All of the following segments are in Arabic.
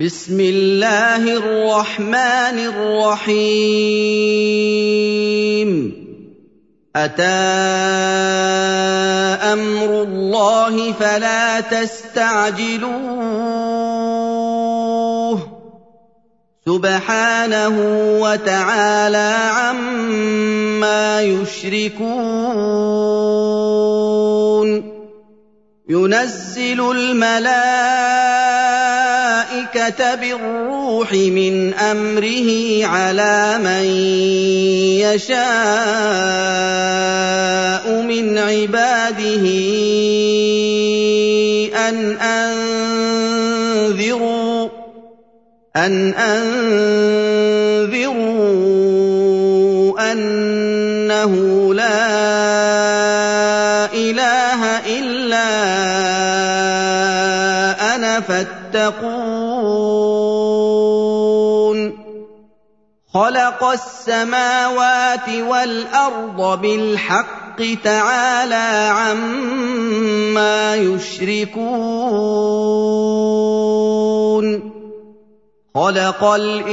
بسم الله الرحمن الرحيم. أتى أمر الله فلا تستعجلوه. سبحانه وتعالى عما يشركون. ينزل الملائكة بالروح من امره على من يشاء من عباده ان انذروا ان انذروا انه لا اله الا أنا فاتقون خلق السماوات والأرض بالحق تعالى عما يشركون. خلق الإنسان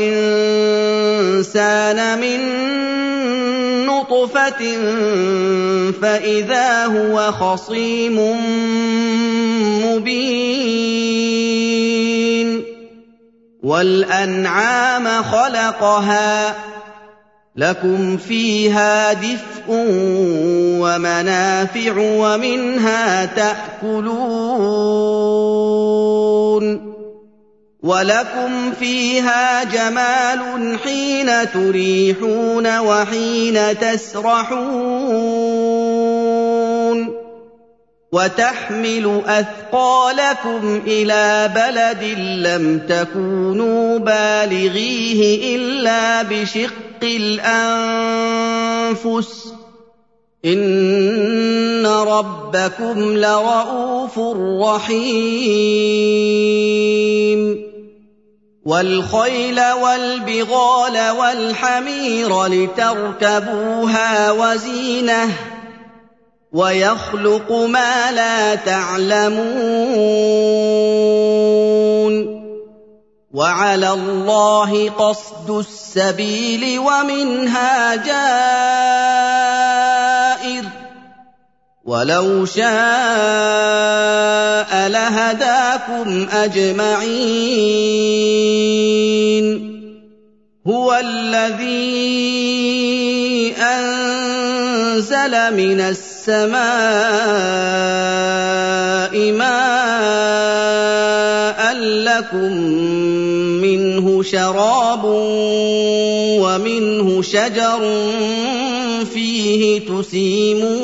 من نطفة فإذا هو خصيم مبين. والأنعام خلقها لكم فيها دفء ومنافع ومنها تأكلون وَلَكُمْ فِيهَا جَمَالٌ حِينَ تُرِيحُونَ وَحِينَ تَسْرَحُونَ وَتَحْمِلُ أَثْقَالَكُمْ إِلَىٰ بَلَدٍ لَّمْ تَكُونُوا بَالِغِيهِ إِلَّا بِشِقِّ الْأَنفُسِ ۚ. إِنَّ رَبَّكُمْ لَرَءُوفٌ رَّحِيمٌ. وَالْخَيْلَ وَالْبِغَالَ وَالْحَمِيرَ لِتَرْكَبُوهَا وَزِينَةً ۚ وَيَخْلُقُ مَا لَا تَعْلَمُونَ. وَعَلَى اللَّهِ قَصْدُ السَّبِيلِ وَمِنْهَا جَائِرٌ ۚ. وَلَوْ شَاءَ لَهَدَاكُمْ أَجْمَعِينَ. هُوَ الَّذِي أَنزَلَ مِنَ السَّمَاءِ مَاءً لَّكُم مِّنْهُ شَرَابٌ وَمِنْهُ شَجَرٌ فِيهِ تُسِيمُونَ.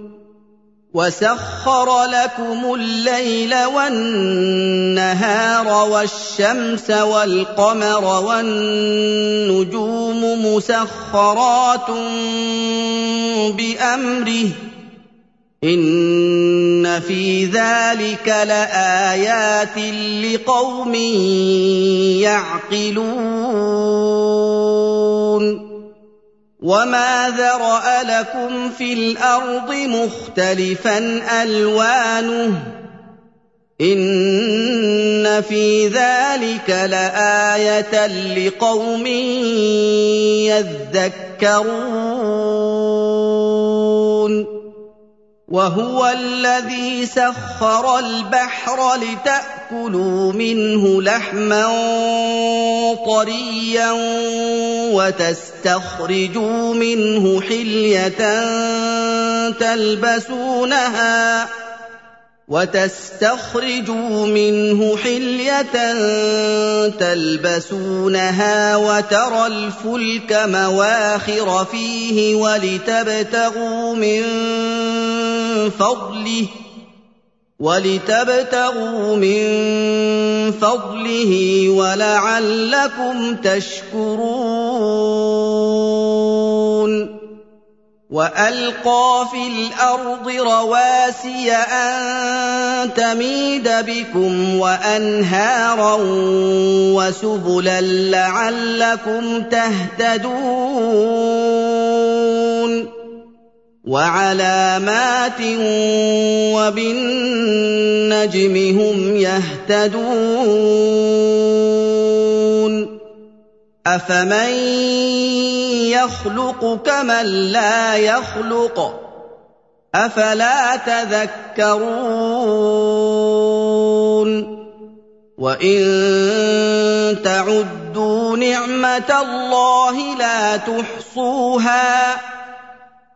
وَسَخَّرَ لَكُمُ اللَّيْلَ وَالنَّهَارَ وَالشَّمْسَ وَالْقَمَرَ وَالنُّجُومُ مُسَخَّرَاتٌ بِأَمْرِهِ ۗ إِنَّ فِي ذَٰلِكَ لَآيَاتٍ لِّقَوْمٍ يَعْقِلُونَ وَمَا ذَرَأَ لَكُمْ فِي الْأَرْضِ مُخْتَلِفًا أَلْوَانُهُ ۗ إِنَّ فِي ذَٰلِكَ لَآيَةً لِّقَوْمٍ يَذَّكَّرُونَ وَهُوَ الَّذِي سَخَّرَ الْبَحْرَ لِتَأْكُلُوا مِنْهُ لَحْمًا طَرِيًّا وَتَسْتَخْرِجُوا مِنْهُ حِلْيَةً تَلْبَسُونَهَا وتستخرجوا منه حلية تلبسونها وترى الفلك مواخر فيه ولتبتغوا من فضله ولتبتغوا من فضله ولعلكم تشكرون وألقى في الأرض رواسي أن تميد بكم وأنهارا وسبلا لعلكم تهتدون وعلامات وبالنجم هم يهتدون أفمن يخلق كمن لا يخلق أفلا تذكرون وإن تعدوا نعمة الله لا تحصوها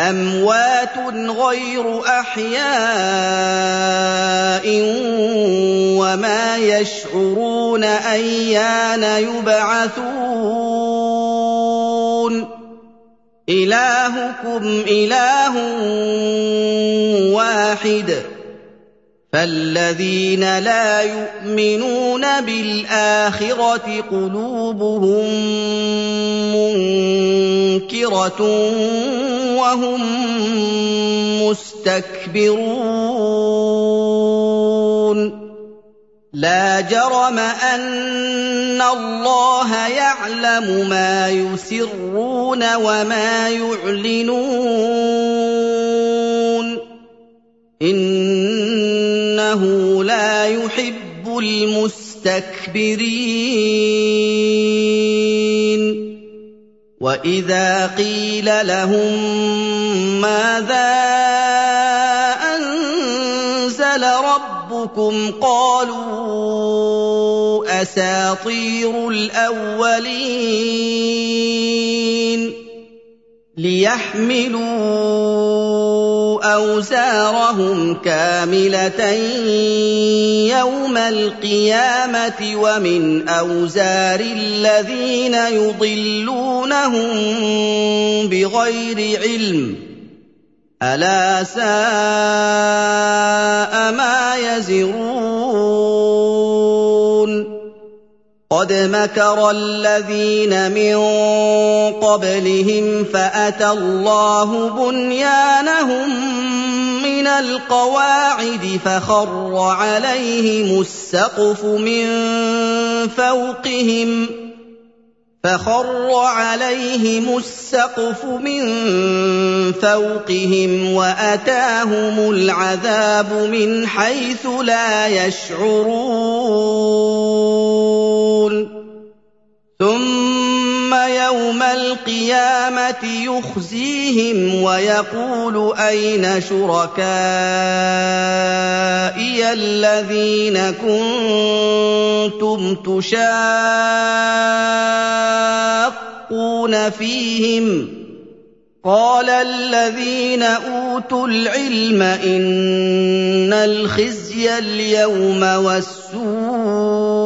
أموات غير أحياء وما يشعرون أيان يبعثون. إلهكم إله واحد. فالذين لا يؤمنون بالاخره قلوبهم منكره وهم مستكبرون لا جرم ان الله يعلم ما يسرون وما يعلنون إنه لا يحب المستكبرين. وإذا قيل لهم ماذا أنزل ربكم قالوا أساطير الأولين. ليحملوا اوزارهم كامله يوم القيامه ومن اوزار الذين يضلونهم بغير علم الا ساء ما يزرون قد مكر الذين من قبلهم فأتى الله بنيانهم من القواعد فخر عليهم السقف من فوقهم فخر عليهم السقف من فوقهم وأتاهم العذاب من حيث لا يشعرون. ثم يوم القيامة يخزيهم ويقول أين شركائي الذين كنتم تشاقون فيهم؟ قال الذين أوتوا العلم إن الخزي اليوم والسوء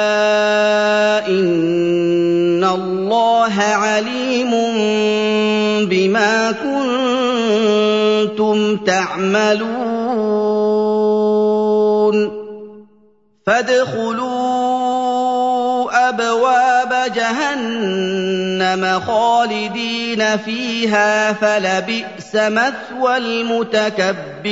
الله عليم بما كنتم تعملون. فادخلوا أبواب جهنم خالدين فيها فلبئس مثوى المتكبرين.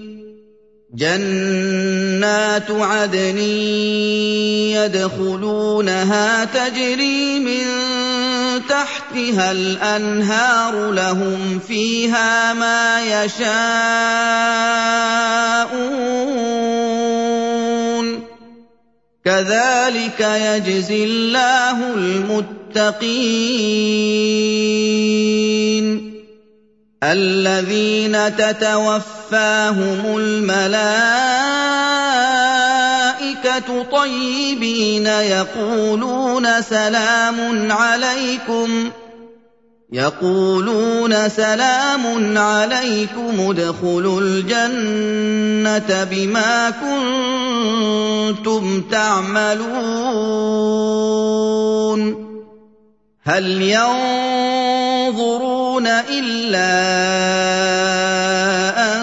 جنات عدن يدخلونها تجري من تحتها الأنهار لهم فيها ما يشاءون. كذلك يجزي الله المتقين. الذين تتوفاهم الملائكة طيبين يقولون سلام عليكم يقولون سلام عليكم ادخلوا الجنة بما كنتم تعملون. هل ينظرون إلا أن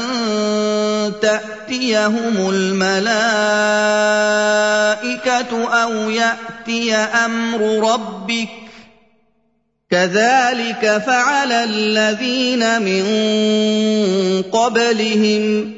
تأتيهم الملائكة أو يأتي أمر ربك؟ كذلك فعل الذين من قبلهم.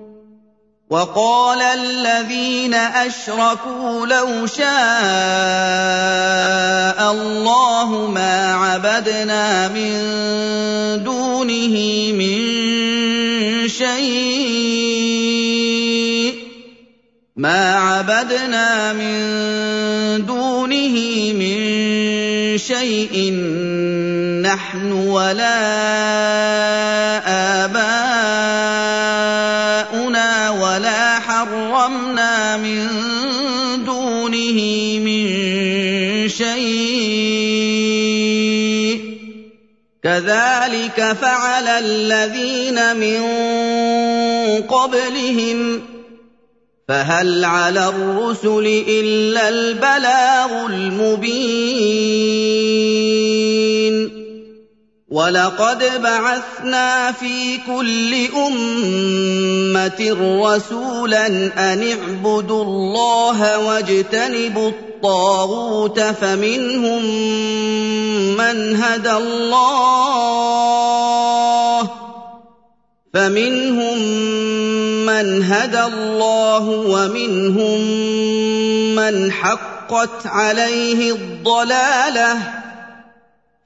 وقال الذين أشركوا لو شاء الله ما عبدنا من دونه من شيء. ما عبدنا من دونه من شيء. نحن ولا كذلك فعل الذين من قبلهم. فهل على الرسل إلا البلاغ المبين؟ ولقد بعثنا في كل أمة رسولا أن اعبدوا الله واجتنبوا الطاغوت فمنهم من هدى الله فمنهم من هدى الله ومنهم من حقت عليه الضلاله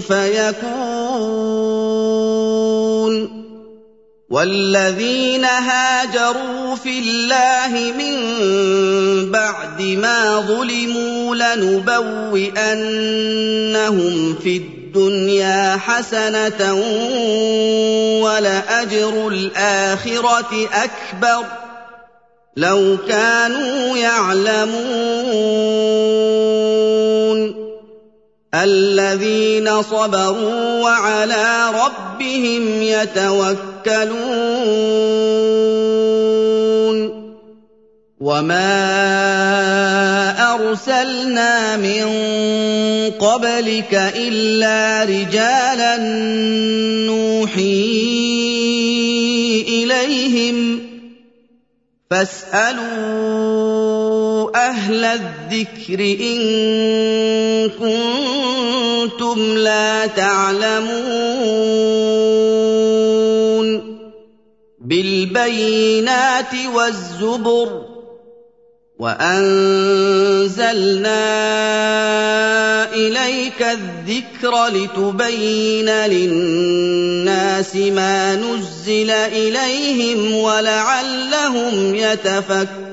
فيكون. والذين هاجروا في الله من بعد ما ظلموا لنبوئنهم في الدنيا حسنة ولأجر الآخرة أكبر. لو كانوا يعلمون. الذين صبروا وعلى ربهم يتوكلون. وما أرسلنا من قبلك إلا رجالا نوحي إليهم. فاسألوا أهل الذكر إن كنتم لا تعلمون بالبينات والزبر وأنزلنا إليك الذكر لتبين للناس ما نزل إليهم ولعلهم يتفكرون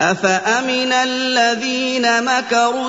أفأمن الذين مكروا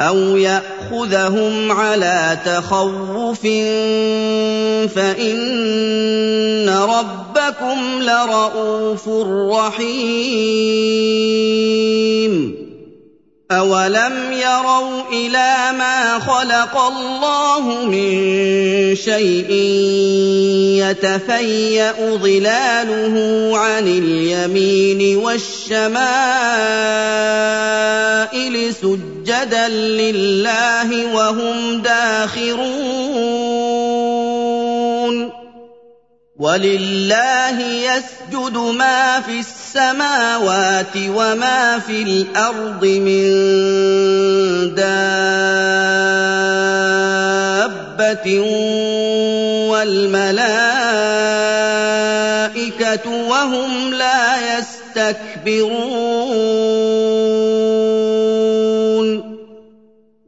أو ياخذهم على تخوف فان ربكم لرءوف رحيم أَوَلَمْ يَرَوْا إِلَىٰ مَا خَلَقَ اللَّهُ مِن شَيْءٍ يَتَفَيَّأُ ظِلَالُهُ عَنِ الْيَمِينِ وَالشَّمَائِلِ سُجَّدًا لِّلَّهِ وَهُمْ دَاخِرُونَ وَلِلَّهِ يَسْجُدُ مَا فِي السَّمَاوَاتِ وَمَا فِي الْأَرْضِ مِن دَابَّةٍ وَالْمَلَائِكَةُ وَهُمْ لَا يَسْتَكْبِرُونَ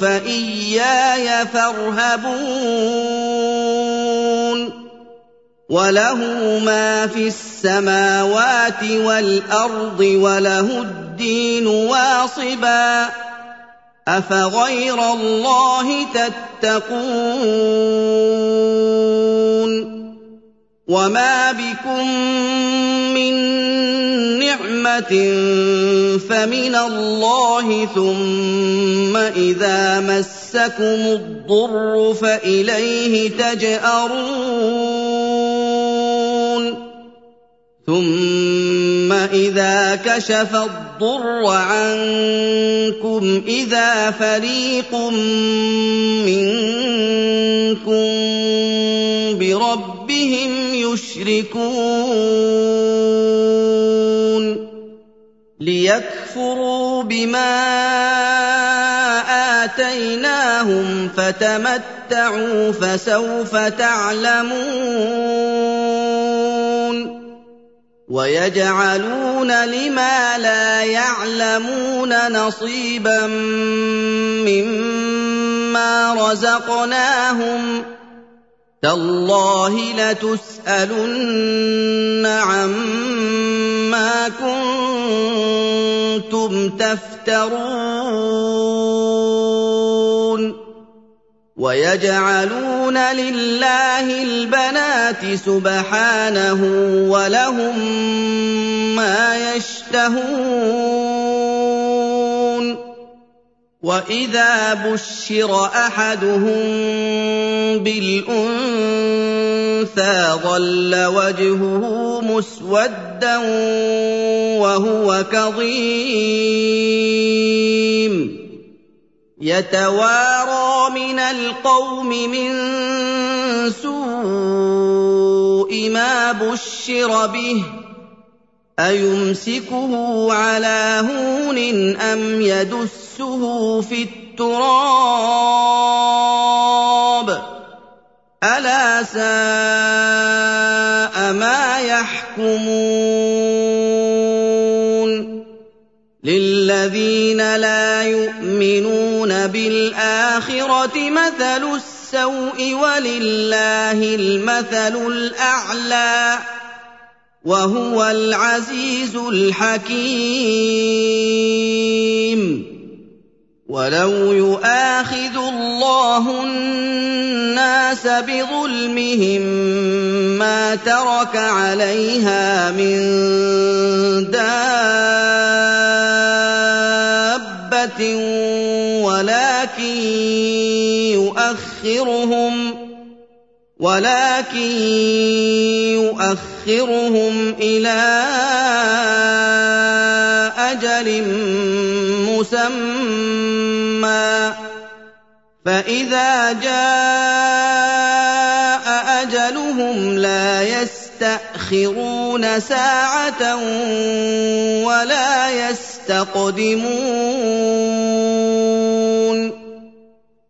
فَإِيَّايَ فَارْهَبُونِ وَلَهُ مَا فِي السَّمَاوَاتِ وَالْأَرْضِ وَلَهُ الدِّينُ وَاصِبًا ۚ أَفَغَيْرَ اللَّهِ تَتَّقُونَ وَمَا بِكُم مِّن نِّعْمَةٍ فَمِنَ اللَّهِ ۖ ثُمَّ إِذَا مَسَّكُمُ الضُّرُّ فَإِلَيْهِ تَجْأَرُونَ ثُمَّ إِذَا كَشَفَ الضُّرَّ عَنكُمْ إِذَا فَرِيقٌ مِّنكُم بِرَبِّهِمْ يُشْرِكُونَ لِيَكْفُرُوا بِمَا آتَيْنَاهُمْ فَتَمَتَّعُوا فَسَوْفَ تَعْلَمُونَ وَيَجْعَلُونَ لِمَا لَا يَعْلَمُونَ نَصِيبًا مِّمَّا رَزَقْنَاهُمْ ۗ تَاللَّهِ لَتُسْأَلُنَّ عَمَّا كُنتُمْ تَفْتَرُونَ ويجعلون لله البنات سبحانه ولهم ما يشتهون واذا بشر احدهم بالانثى ظل وجهه مسودا وهو كظيم يتوارى من القوم من سوء ما بشر به ايمسكه على هون ام يدسه في التراب الا ساء ما يحكمون للذين لا يؤمنون بالاخره مثل السوء ولله المثل الاعلى وهو العزيز الحكيم. ولو يؤاخذ الله الناس بظلمهم ما ترك عليها من دابة ولكن يؤخرهم ولكن يؤخرهم إلى أجل مسمى. فإذا جاء أجلهم لا يستأخرون ساعة ولا يستقدمون.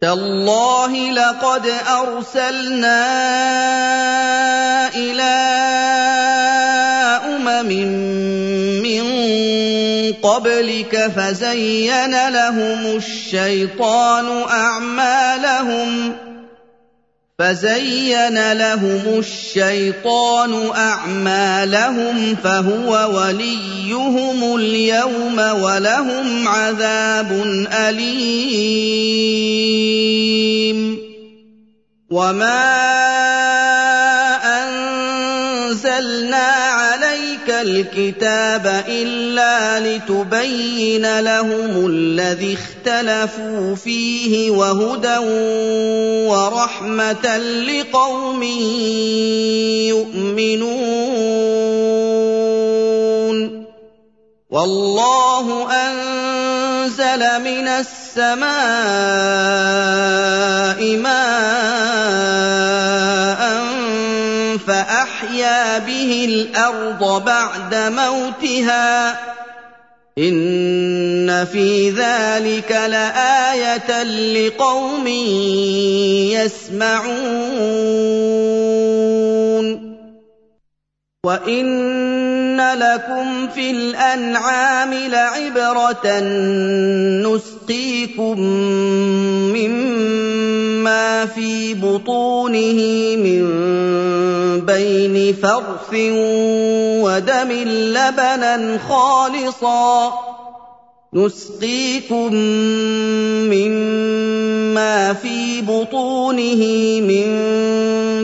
تالله لقد أرسلنا إلى أمم من قبلك فزين لهم الشيطان أعمالهم فزين لهم الشيطان أعمالهم فهو وليهم اليوم ولهم عذاب أليم. وما أنزلنا الكتاب إلا لتبين لهم الذي اختلفوا فيه وهدى ورحمة لقوم يؤمنون. والله أنزل من السماء ماء فاحيا به الأرض بعد موتها إن في ذلك لآية لقوم يسمعون وإن لكم في الأنعام لعبرة نسقيكم مما في بطونه من بين فرث ودم لبنا خالصا نسقيكم مما في بطونه من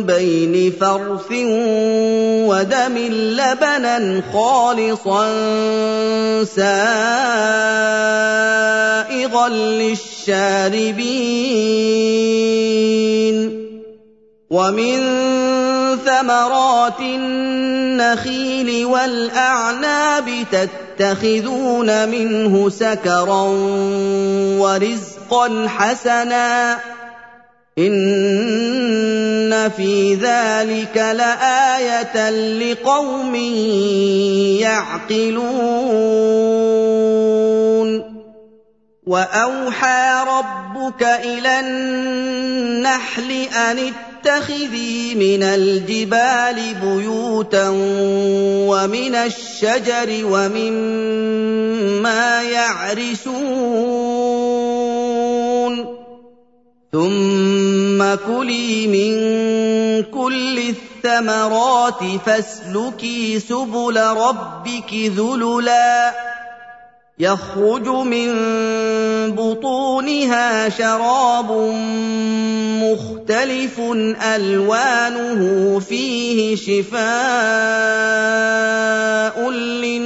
بين فرث ودم لبنا خالصا سائغا للشاربين. ومن ثمرات النخيل والأعناب تتخذون منه سكرا ورزقا حسنا. إن في ذلك لآية لقوم يعقلون. وأوحى ربك إلى النحل أن تتخذي من الجبال بيوتا ومن الشجر ومما يعرشون. ثم كلي من كل الثمرات فاسلكي سبل ربك ذللا. يخرج من بطونها شراب مختلف ألوانه فيه شفاء للناس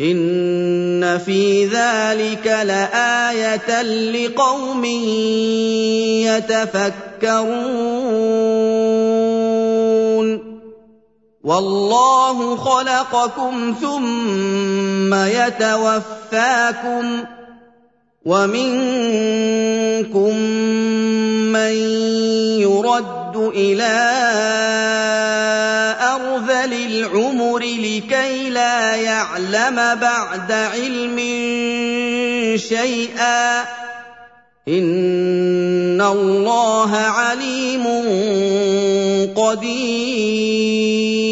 إن في ذلك لآية لقوم يتفكرون والله خلقكم ثم يتوفاكم ومنكم من يرد إلى ارذل العمر لكي لا يعلم بعد علم شيئا ان الله عليم قدير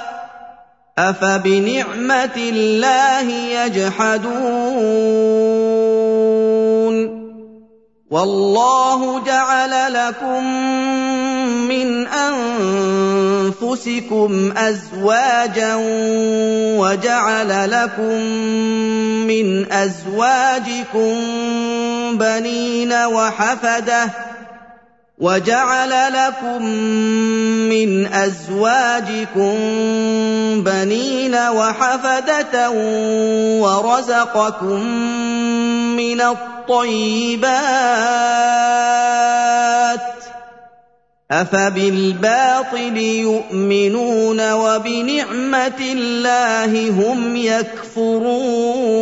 أفبنعمة الله يجحدون؟ والله جعل لكم من أنفسكم أزواجا وجعل لكم من أزواجكم بنين وحفدة وجعل لكم من أزواجكم بنين وحفدة ورزقكم من الطيبات أفبالباطل يؤمنون وبنعمة الله هم يكفرون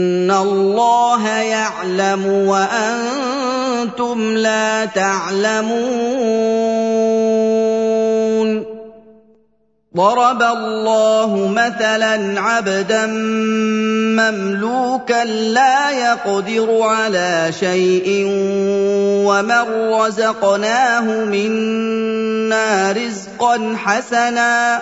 ان الله يعلم وأنتم لا تعلمون ضرب الله مثلا عبدا مملوكا لا يقدر على شيء ومن رزقناه منا رزقا حسنا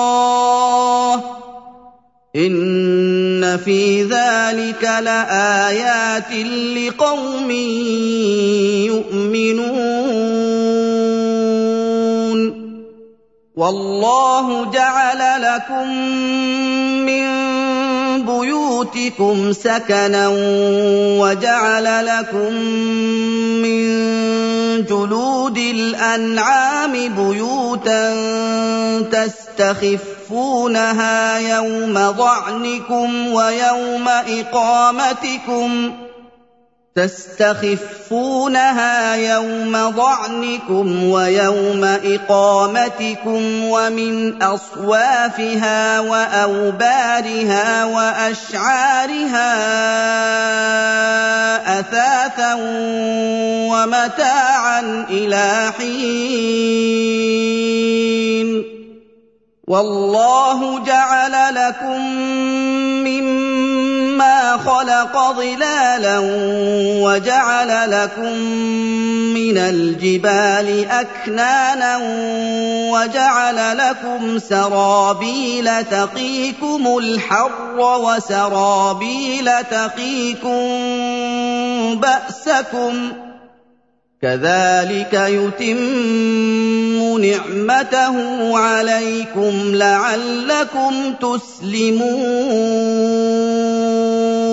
ان في ذلك لايات لقوم يؤمنون والله جعل لكم من بيوتكم سكنا وجعل لكم من جلود الأنعام بيوتا تستخفونها يوم ظعنكم ويوم إقامتكم تستخفونها يوم ظعنكم ويوم إقامتكم ومن أصوافها وأوبارها وأشعارها أثاثا ومتاعا إلى حين. والله جعل لكم مما خلق ظلالا وجعل لكم من الجبال اكنانا وجعل لكم سرابيل تقيكم الحر وسرابيل تقيكم باسكم كذلك يتم نعمته عليكم لعلكم تسلمون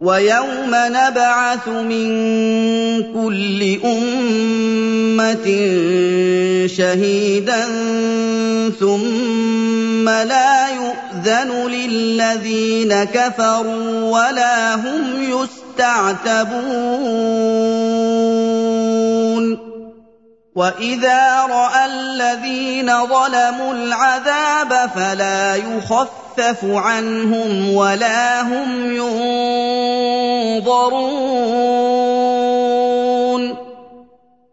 ويوم نبعث من كل أمة شهيدا ثم لا يؤذن للذين كفروا ولا هم يستعتبون. وإذا رأى الذين ظلموا العذاب فلا يخفف عنهم ولا هم ينظرون.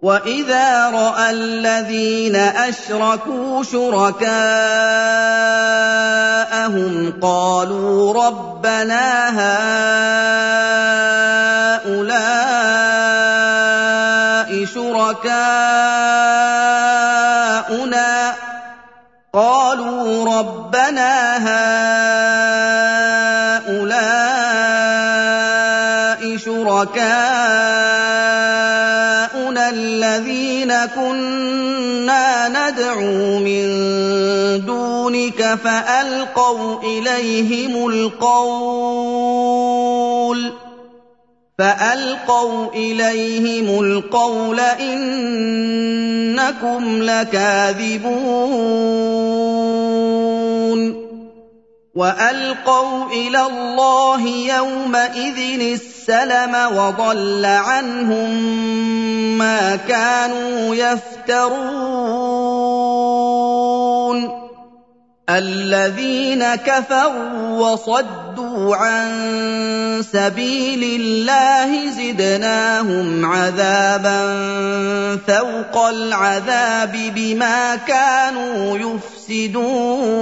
وإذا رأى الذين أشركوا شركاءهم قالوا ربنا هؤلاء شركاؤنا ربنا هؤلاء شركاؤنا الذين كنا ندعو من دونك فألقوا إليهم القول. فألقوا إليهم القول إنكم لكاذبون. وألقوا إلى الله يومئذ السلم وضل عنهم ما كانوا يفترون. الذين كفروا وصدوا عن سبيل الله زدناهم عذابا فوق العذاب بما كانوا يفسدون.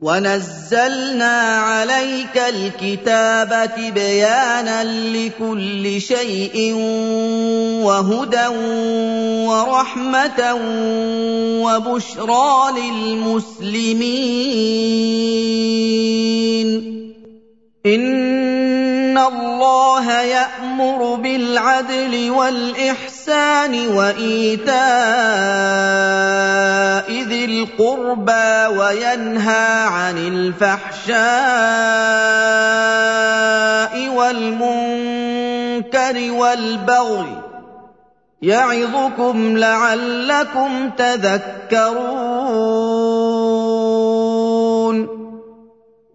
ونزلنا عليك الكتاب تبيانا لكل شيء وهدى ورحمه وبشرى للمسلمين ان الله يامر بالعدل والاحسان وايتاء ذي القربى وينهى عن الفحشاء والمنكر والبغي يعظكم لعلكم تذكرون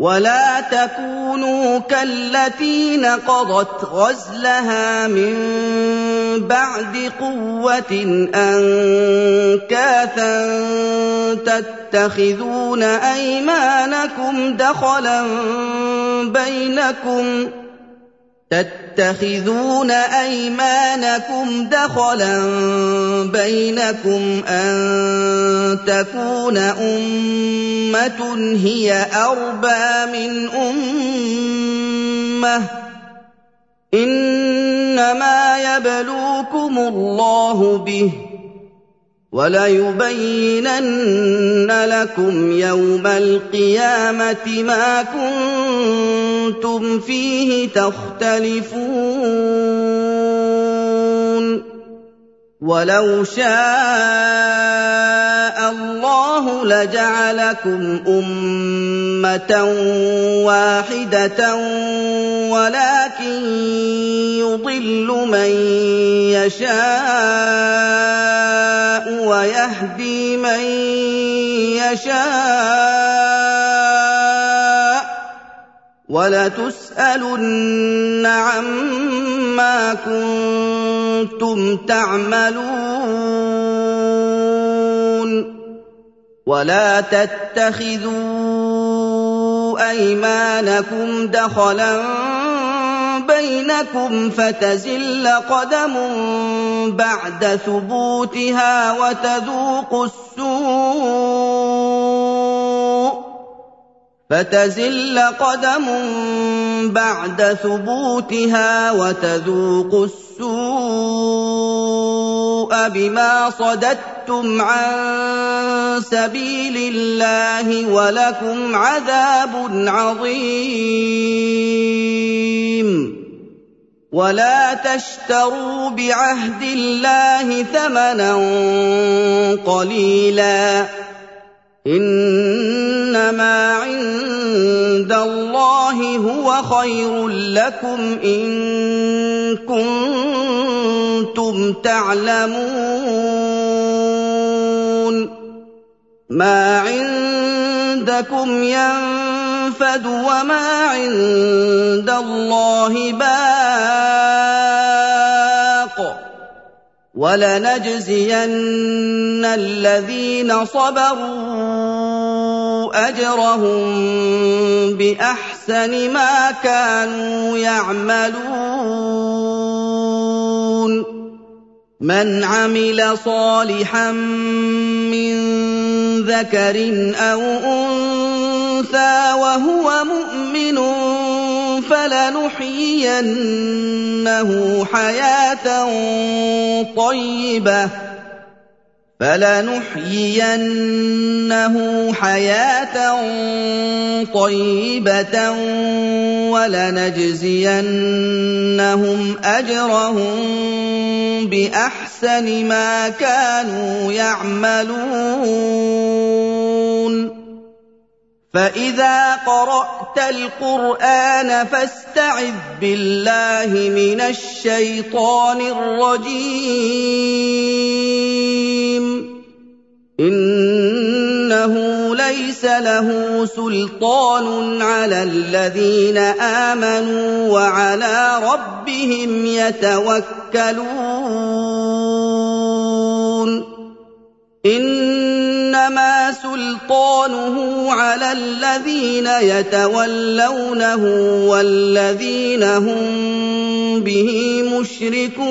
ولا تكونوا كالتي نقضت غزلها من بعد قوة أنكاثا تتخذون أيمانكم دخلا بينكم تتخذون أيمانكم دخلا بينكم أن تكون أمة هي أربى من أمة. إنما يبلوكم الله به. وليبينن لكم يوم القيامة ما كنتم فيه تختلفون. ولو شاء الله لجعلكم امه واحدة ولكن يضل من يشاء ويهدي من يشاء ولتسألن عما كنتم تعملون ولا تتخذوا أيمانكم دخلا بينكم فتزل قدم بعد ثبوتها وتذوقوا السوء فتزل قدم بعد ثبوتها وتذوقوا السوء بما صددتم عن سبيل الله ولكم عذاب عظيم. ولا تشتروا بعهد الله ثمنا قليلا. انما عند الله هو خير لكم ان كنتم تعلمون ما عندكم ينفد وما عند الله باق ولنجزين الذين صبروا أجرهم بأحسن ما كانوا يعملون. من عمل صالحا من ذكر أو أنثى وهو مؤمن فلنحيينه حياة طيبة. فلنحيينه حياة طيبة ولنجزينهم أجرهم بأحسن ما كانوا يعملون. فإذا قرأت القرآن فاستعذ بالله من الشيطان الرجيم. إنه ليس له سلطان على الذين آمنوا وعلى ربهم يتوكلون. إنما سلطانه على الذين يتولونه والذين هم به مشركون.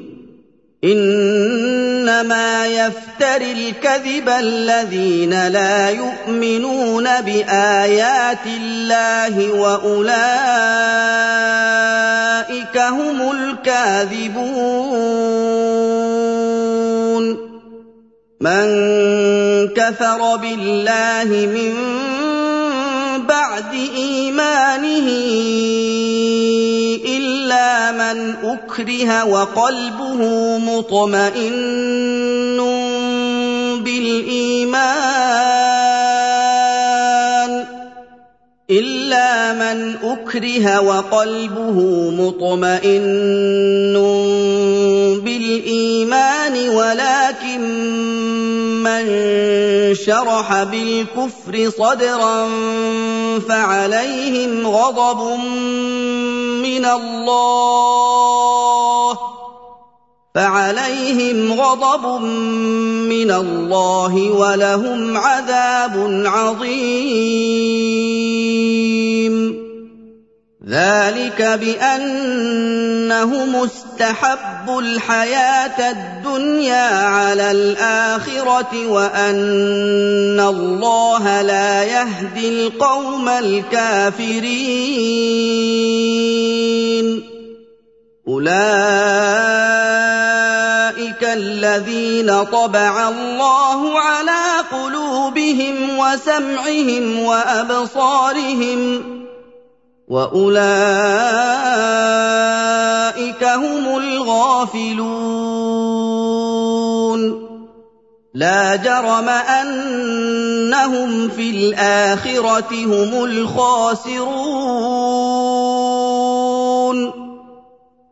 إنما يفتر الكذب الذين لا يؤمنون بآيات الله وأولئك هم الكاذبون. من كفر بالله من بعد إيمانه إِلَّا مَنْ أُكْرِهَ وَقَلْبُهُ مُطْمَئِنٌّ بِالْإِيمَانِ إِلَّا مَنْ أُكْرِهَ وَقَلْبُهُ مُطْمَئِنٌّ بِالْإِيمَانِ وَلَكِن مَّن شَرَحَ بِالْكُفْرِ صَدْرًا فَعَلَيْهِمْ غَضَبٌ مِّنَ اللَّهِ فعليهم غضب من الله ولهم عذاب عظيم. ذلك بأنهم استحبوا الحياة الدنيا على الآخرة وأن الله لا يهدي القوم الكافرين. أولئك الذين طبع الله على قلوبهم وسمعهم وأبصارهم واولئك هم الغافلون لا جرم انهم في الاخره هم الخاسرون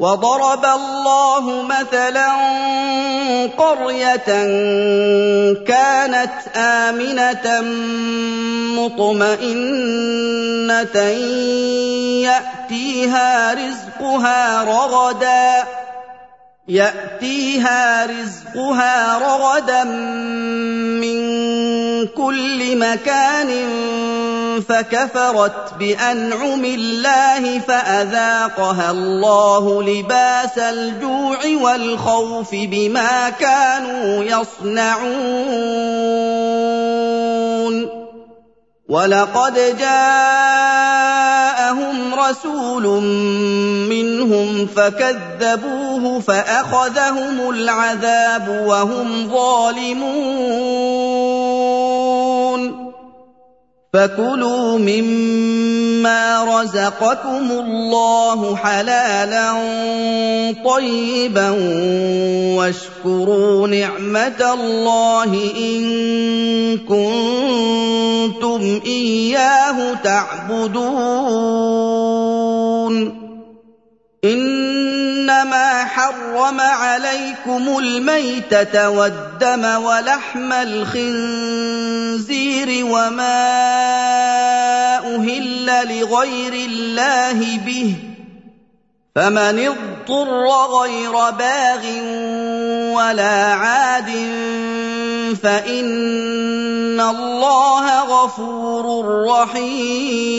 وضرب الله مثلا قرية كانت آمنة مطمئنة يأتيها رزقها رغدا يأتيها رزقها رغدا من كل مكان فكفرت بأنعم الله فأذاقها الله لباس الجوع والخوف بما كانوا يصنعون. ولقد جاءهم رسول منهم فكذبوه فأخذهم العذاب وهم ظالمون. فكلوا مما رزقكم الله حلالا طيبا واشكروا نعمة الله إن كنتم إياه تعبدون. إنما حرم عليكم الميتة والدم ولحم الخنزير وما أهل لغير الله به فمن اضطر غير باغ ولا عاد فإن الله غفور رحيم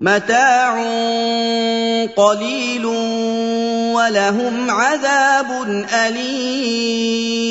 متاع قليل ولهم عذاب أليم.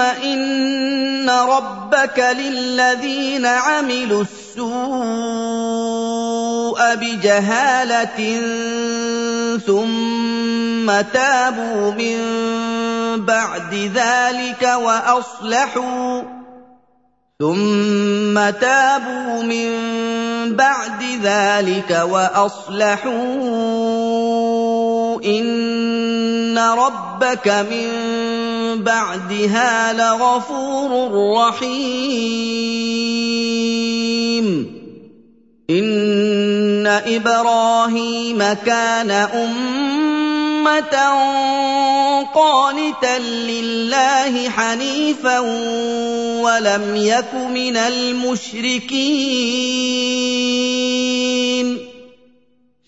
إن ربك للذين عملوا السوء بجهالة ثم تابوا من بعد ذلك وأصلحوا ثم تابوا من بعد ذلك وأصلحوا ان ربك من بعدها لغفور رحيم. ان إبراهيم كان امه قانتا لله حنيفا ولم يك من المشركين.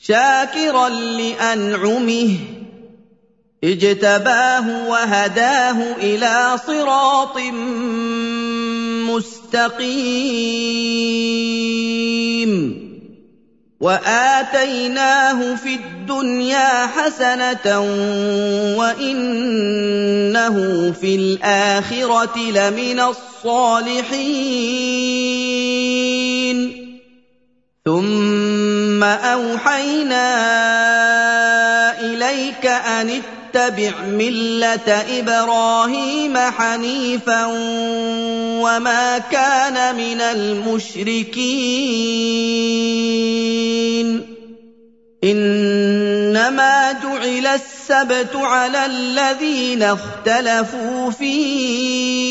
شاكرا لانعمه اجتباه وهداه إلى صراط مستقيم. وآتيناه في الدنيا حسنة وإنه في الآخرة لمن الصالحين. ثم أوحينا إليك أن اتبع ملة إبراهيم حنيفا وما كان من المشركين. إنما جعل السبت على الذين اختلفوا فيه.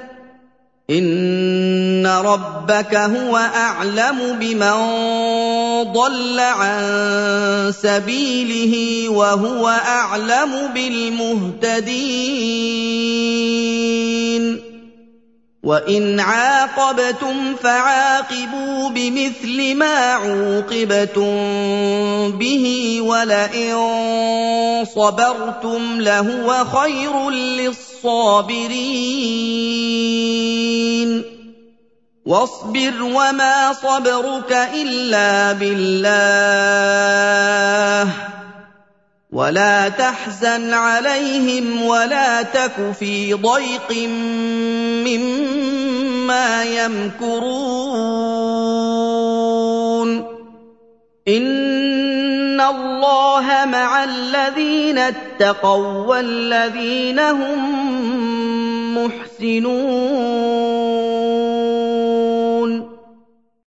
إِنَّ رَبَّكَ هُوَ أَعْلَمُ بِمَن ضَلَّ عَن سَبِيلِهِ وَهُوَ أَعْلَمُ بِالْمُهْتَدِينَ. وَإِنْ عَاقَبْتُمْ فَعَاقِبُوا بِمِثْلِ مَا عُوقِبْتُم بِهِ وَلَئِن صَبَرْتُمْ لَهُوَ خَيْرٌ لِّلصَّابِرِينَ وَاصْبِرْ وَمَا صَبْرُكَ إِلَّا بِاللَّهِ. وَلَا تَحْزَنْ عَلَيْهِمْ وَلَا تَكُ فِي ضَيْقٍ مِّمَّا يَمْكُرُونَ. ان الله مع الذين اتقوا والذين هم محسنون